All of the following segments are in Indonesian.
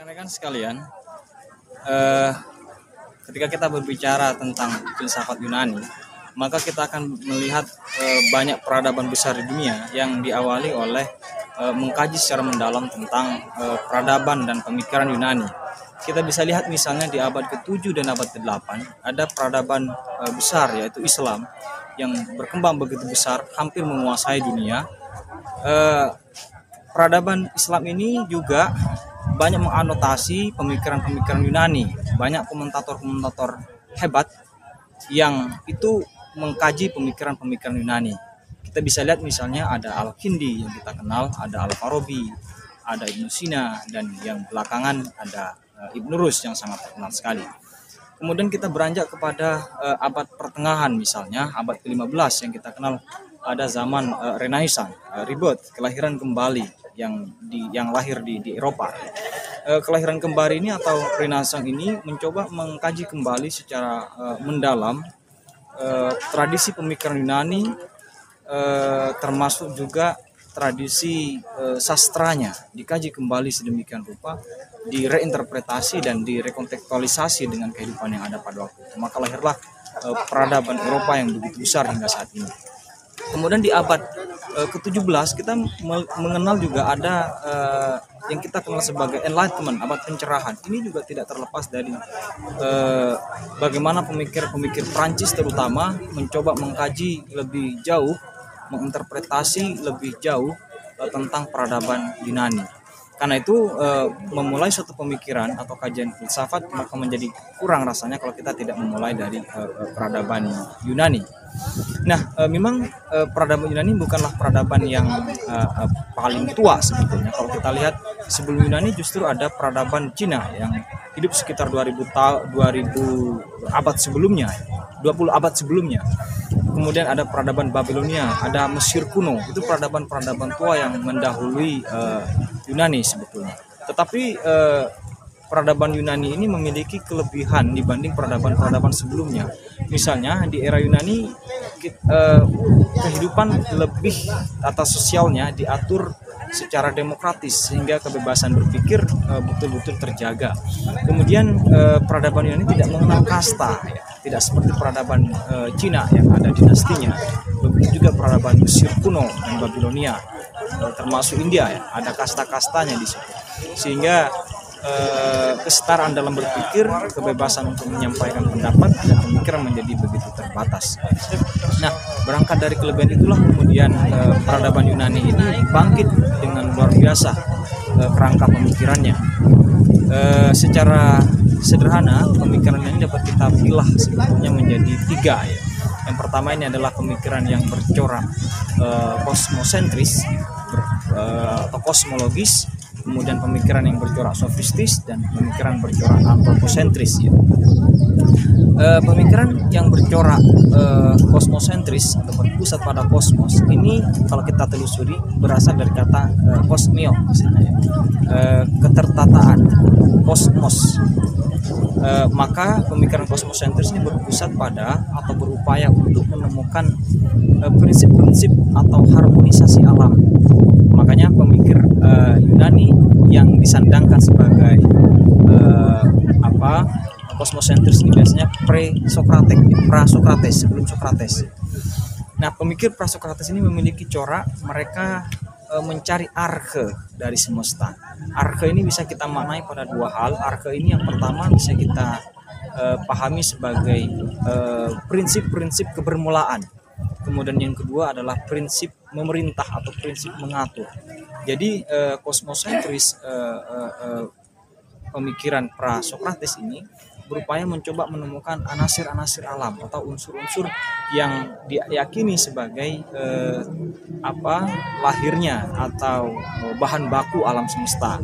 Rekan-rekan sekalian, eh, ketika kita berbicara tentang filsafat Yunani, maka kita akan melihat eh, banyak peradaban besar di dunia yang diawali oleh eh, mengkaji secara mendalam tentang eh, peradaban dan pemikiran Yunani. Kita bisa lihat misalnya di abad ke-7 dan abad ke-8 ada peradaban eh, besar yaitu Islam yang berkembang begitu besar, hampir menguasai dunia. Eh, peradaban Islam ini juga banyak menganotasi pemikiran-pemikiran Yunani. Banyak komentator-komentator hebat yang itu mengkaji pemikiran-pemikiran Yunani. Kita bisa lihat misalnya ada Al-Kindi yang kita kenal, ada Al-Farabi, ada Ibnu Sina, dan yang belakangan ada uh, Ibnu Rus yang sangat terkenal sekali. Kemudian kita beranjak kepada uh, abad pertengahan misalnya, abad ke-15 yang kita kenal ada zaman uh, Renaissance, uh, rebirth, kelahiran kembali yang di yang lahir di di Eropa. Uh, kelahiran kembali ini atau Renaissance ini mencoba mengkaji kembali secara uh, mendalam uh, tradisi pemikiran Yunani termasuk juga tradisi sastranya dikaji kembali sedemikian rupa direinterpretasi dan direkontekstualisasi dengan kehidupan yang ada pada waktu itu. Maka lahirlah peradaban Eropa yang begitu besar hingga saat ini. Kemudian di abad uh, ke-17 kita mengenal juga ada uh, yang kita kenal sebagai enlightenment, abad pencerahan. Ini juga tidak terlepas dari uh, bagaimana pemikir-pemikir Prancis terutama mencoba mengkaji lebih jauh, menginterpretasi lebih jauh uh, tentang peradaban Yunani. Karena itu uh, memulai suatu pemikiran atau kajian filsafat maka menjadi kurang rasanya kalau kita tidak memulai dari uh, peradaban Yunani. Nah, e, memang e, peradaban Yunani bukanlah peradaban yang e, e, paling tua sebetulnya. Kalau kita lihat sebelum Yunani justru ada peradaban Cina yang hidup sekitar 2000 tahun 2000 abad sebelumnya, 20 abad sebelumnya. Kemudian ada peradaban Babilonia, ada Mesir kuno. Itu peradaban-peradaban tua yang mendahului e, Yunani sebetulnya. Tetapi e, peradaban Yunani ini memiliki kelebihan dibanding peradaban-peradaban sebelumnya. Misalnya di era Yunani eh, kehidupan lebih atas sosialnya diatur secara demokratis sehingga kebebasan berpikir eh, betul-betul terjaga. Kemudian eh, peradaban Yunani tidak mengenal kasta, tidak seperti peradaban Cina yang ada dinastinya. Begitu juga peradaban Mesir kuno dan Babilonia, termasuk India ya, ada kasta-kastanya di situ. Sehingga eh, kesetaraan dalam berpikir, kebebasan untuk menyampaikan pendapat dan pemikiran menjadi begitu terbatas. Nah, berangkat dari kelebihan itulah kemudian eh, peradaban Yunani ini bangkit dengan luar biasa eh, kerangka pemikirannya. Eh, secara sederhana, pemikiran ini dapat kita pilah sebetulnya menjadi tiga ya. Yang pertama ini adalah pemikiran yang bercorak eh, kosmosentris eh, atau kosmologis kemudian pemikiran yang bercorak sofistis dan pemikiran bercorak antroposentris ya. E, pemikiran yang bercorak e, kosmosentris atau berpusat pada kosmos ini kalau kita telusuri berasal dari kata e, kosmio misalnya ya. e, ketertataan kosmos e, maka pemikiran kosmosentris ini berpusat pada atau berupaya untuk menemukan prinsip-prinsip atau harmonisasi alam makanya pemikir uh, Yunani yang disandangkan sebagai uh, apa kosmosentris ini biasanya pre-Sokrates, pra-Sokrates sebelum Sokrates. Nah, pemikir pra-Sokrates ini memiliki corak mereka uh, mencari arke dari semesta. Arke ini bisa kita maknai pada dua hal. Arke ini yang pertama bisa kita uh, pahami sebagai prinsip-prinsip uh, kebermulaan kemudian yang kedua adalah prinsip memerintah atau prinsip mengatur. Jadi eh, kosmosentris eh, eh, eh, pemikiran pra Sokrates ini berupaya mencoba menemukan anasir-anasir alam atau unsur-unsur yang diyakini sebagai eh, apa lahirnya atau bahan baku alam semesta.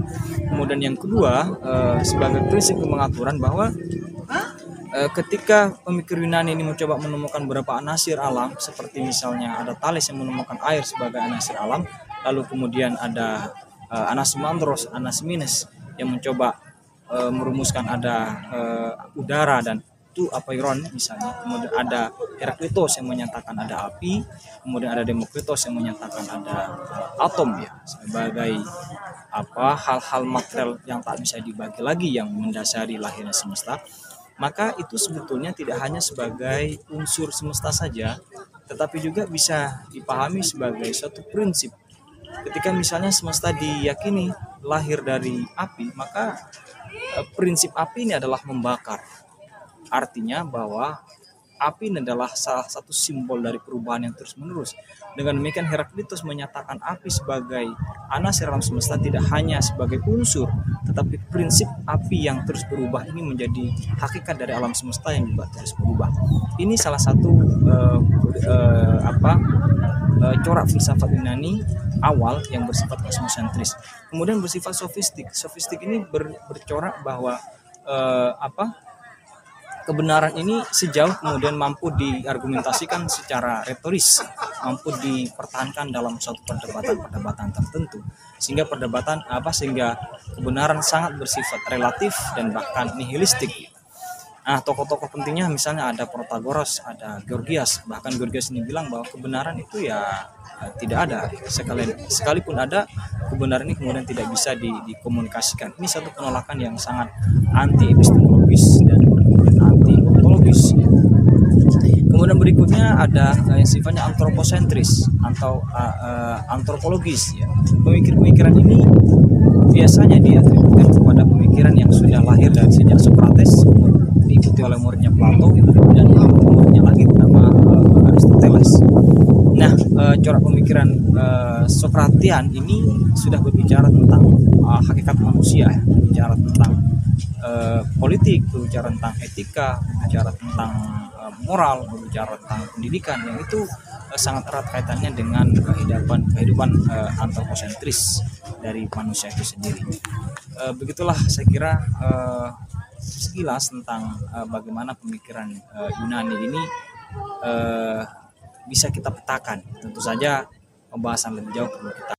Kemudian yang kedua eh, sebagai prinsip pengaturan bahwa ketika pemikir Yunani ini mencoba menemukan beberapa anasir alam seperti misalnya ada Thales yang menemukan air sebagai anasir alam lalu kemudian ada uh, Anaximandros Anaximenes yang mencoba uh, merumuskan ada uh, udara dan itu Apeiron misalnya, kemudian ada Heraklitos yang menyatakan ada api, kemudian ada Demokritos yang menyatakan ada atom ya sebagai apa hal-hal material yang tak bisa dibagi lagi yang mendasari lahirnya semesta. Maka itu sebetulnya tidak hanya sebagai unsur semesta saja, tetapi juga bisa dipahami sebagai suatu prinsip. Ketika misalnya semesta diyakini lahir dari api, maka eh, prinsip api ini adalah membakar. Artinya bahwa api ini adalah salah satu simbol dari perubahan yang terus-menerus. Dengan demikian Heraklitus menyatakan api sebagai anas alam semesta tidak hanya sebagai unsur, tetapi prinsip api yang terus berubah ini menjadi hakikat dari alam semesta yang juga terus berubah. Ini salah satu uh, uh, apa uh, corak filsafat Yunani awal yang bersifat kosmosentris. Kemudian bersifat sofistik. Sofistik ini ber, bercorak bahwa uh, apa kebenaran ini sejauh kemudian mampu diargumentasikan secara retoris, mampu dipertahankan dalam suatu perdebatan-perdebatan tertentu, sehingga perdebatan apa sehingga kebenaran sangat bersifat relatif dan bahkan nihilistik. Nah, tokoh-tokoh pentingnya misalnya ada Protagoras, ada Gorgias, bahkan Gorgias ini bilang bahwa kebenaran itu ya, ya tidak ada sekali sekalipun ada kebenaran ini kemudian tidak bisa di, dikomunikasikan. Ini satu penolakan yang sangat anti epistemologis dan Kemudian berikutnya ada yang sifatnya antroposentris atau uh, uh, antropologis ya. Pemikir-pemikiran ini biasanya diatribusikan kepada pemikiran yang sudah lahir dari sejak Socrates diikuti oleh muridnya Plato dan muridnya lagi bernama uh, Aristoteles. Nah, uh, corak pemikiran uh, Sokratian ini sudah berbicara tentang uh, hakikat manusia, berbicara tentang uh, politik, berbicara tentang etika, berbicara tentang moral, berbicara tentang pendidikan yang itu uh, sangat erat kaitannya dengan kehidupan kehidupan uh, antroposentris dari manusia itu sendiri. Uh, begitulah saya kira uh, sekilas tentang uh, bagaimana pemikiran uh, Yunani ini uh, bisa kita petakan. Tentu saja pembahasan lebih jauh perlu kita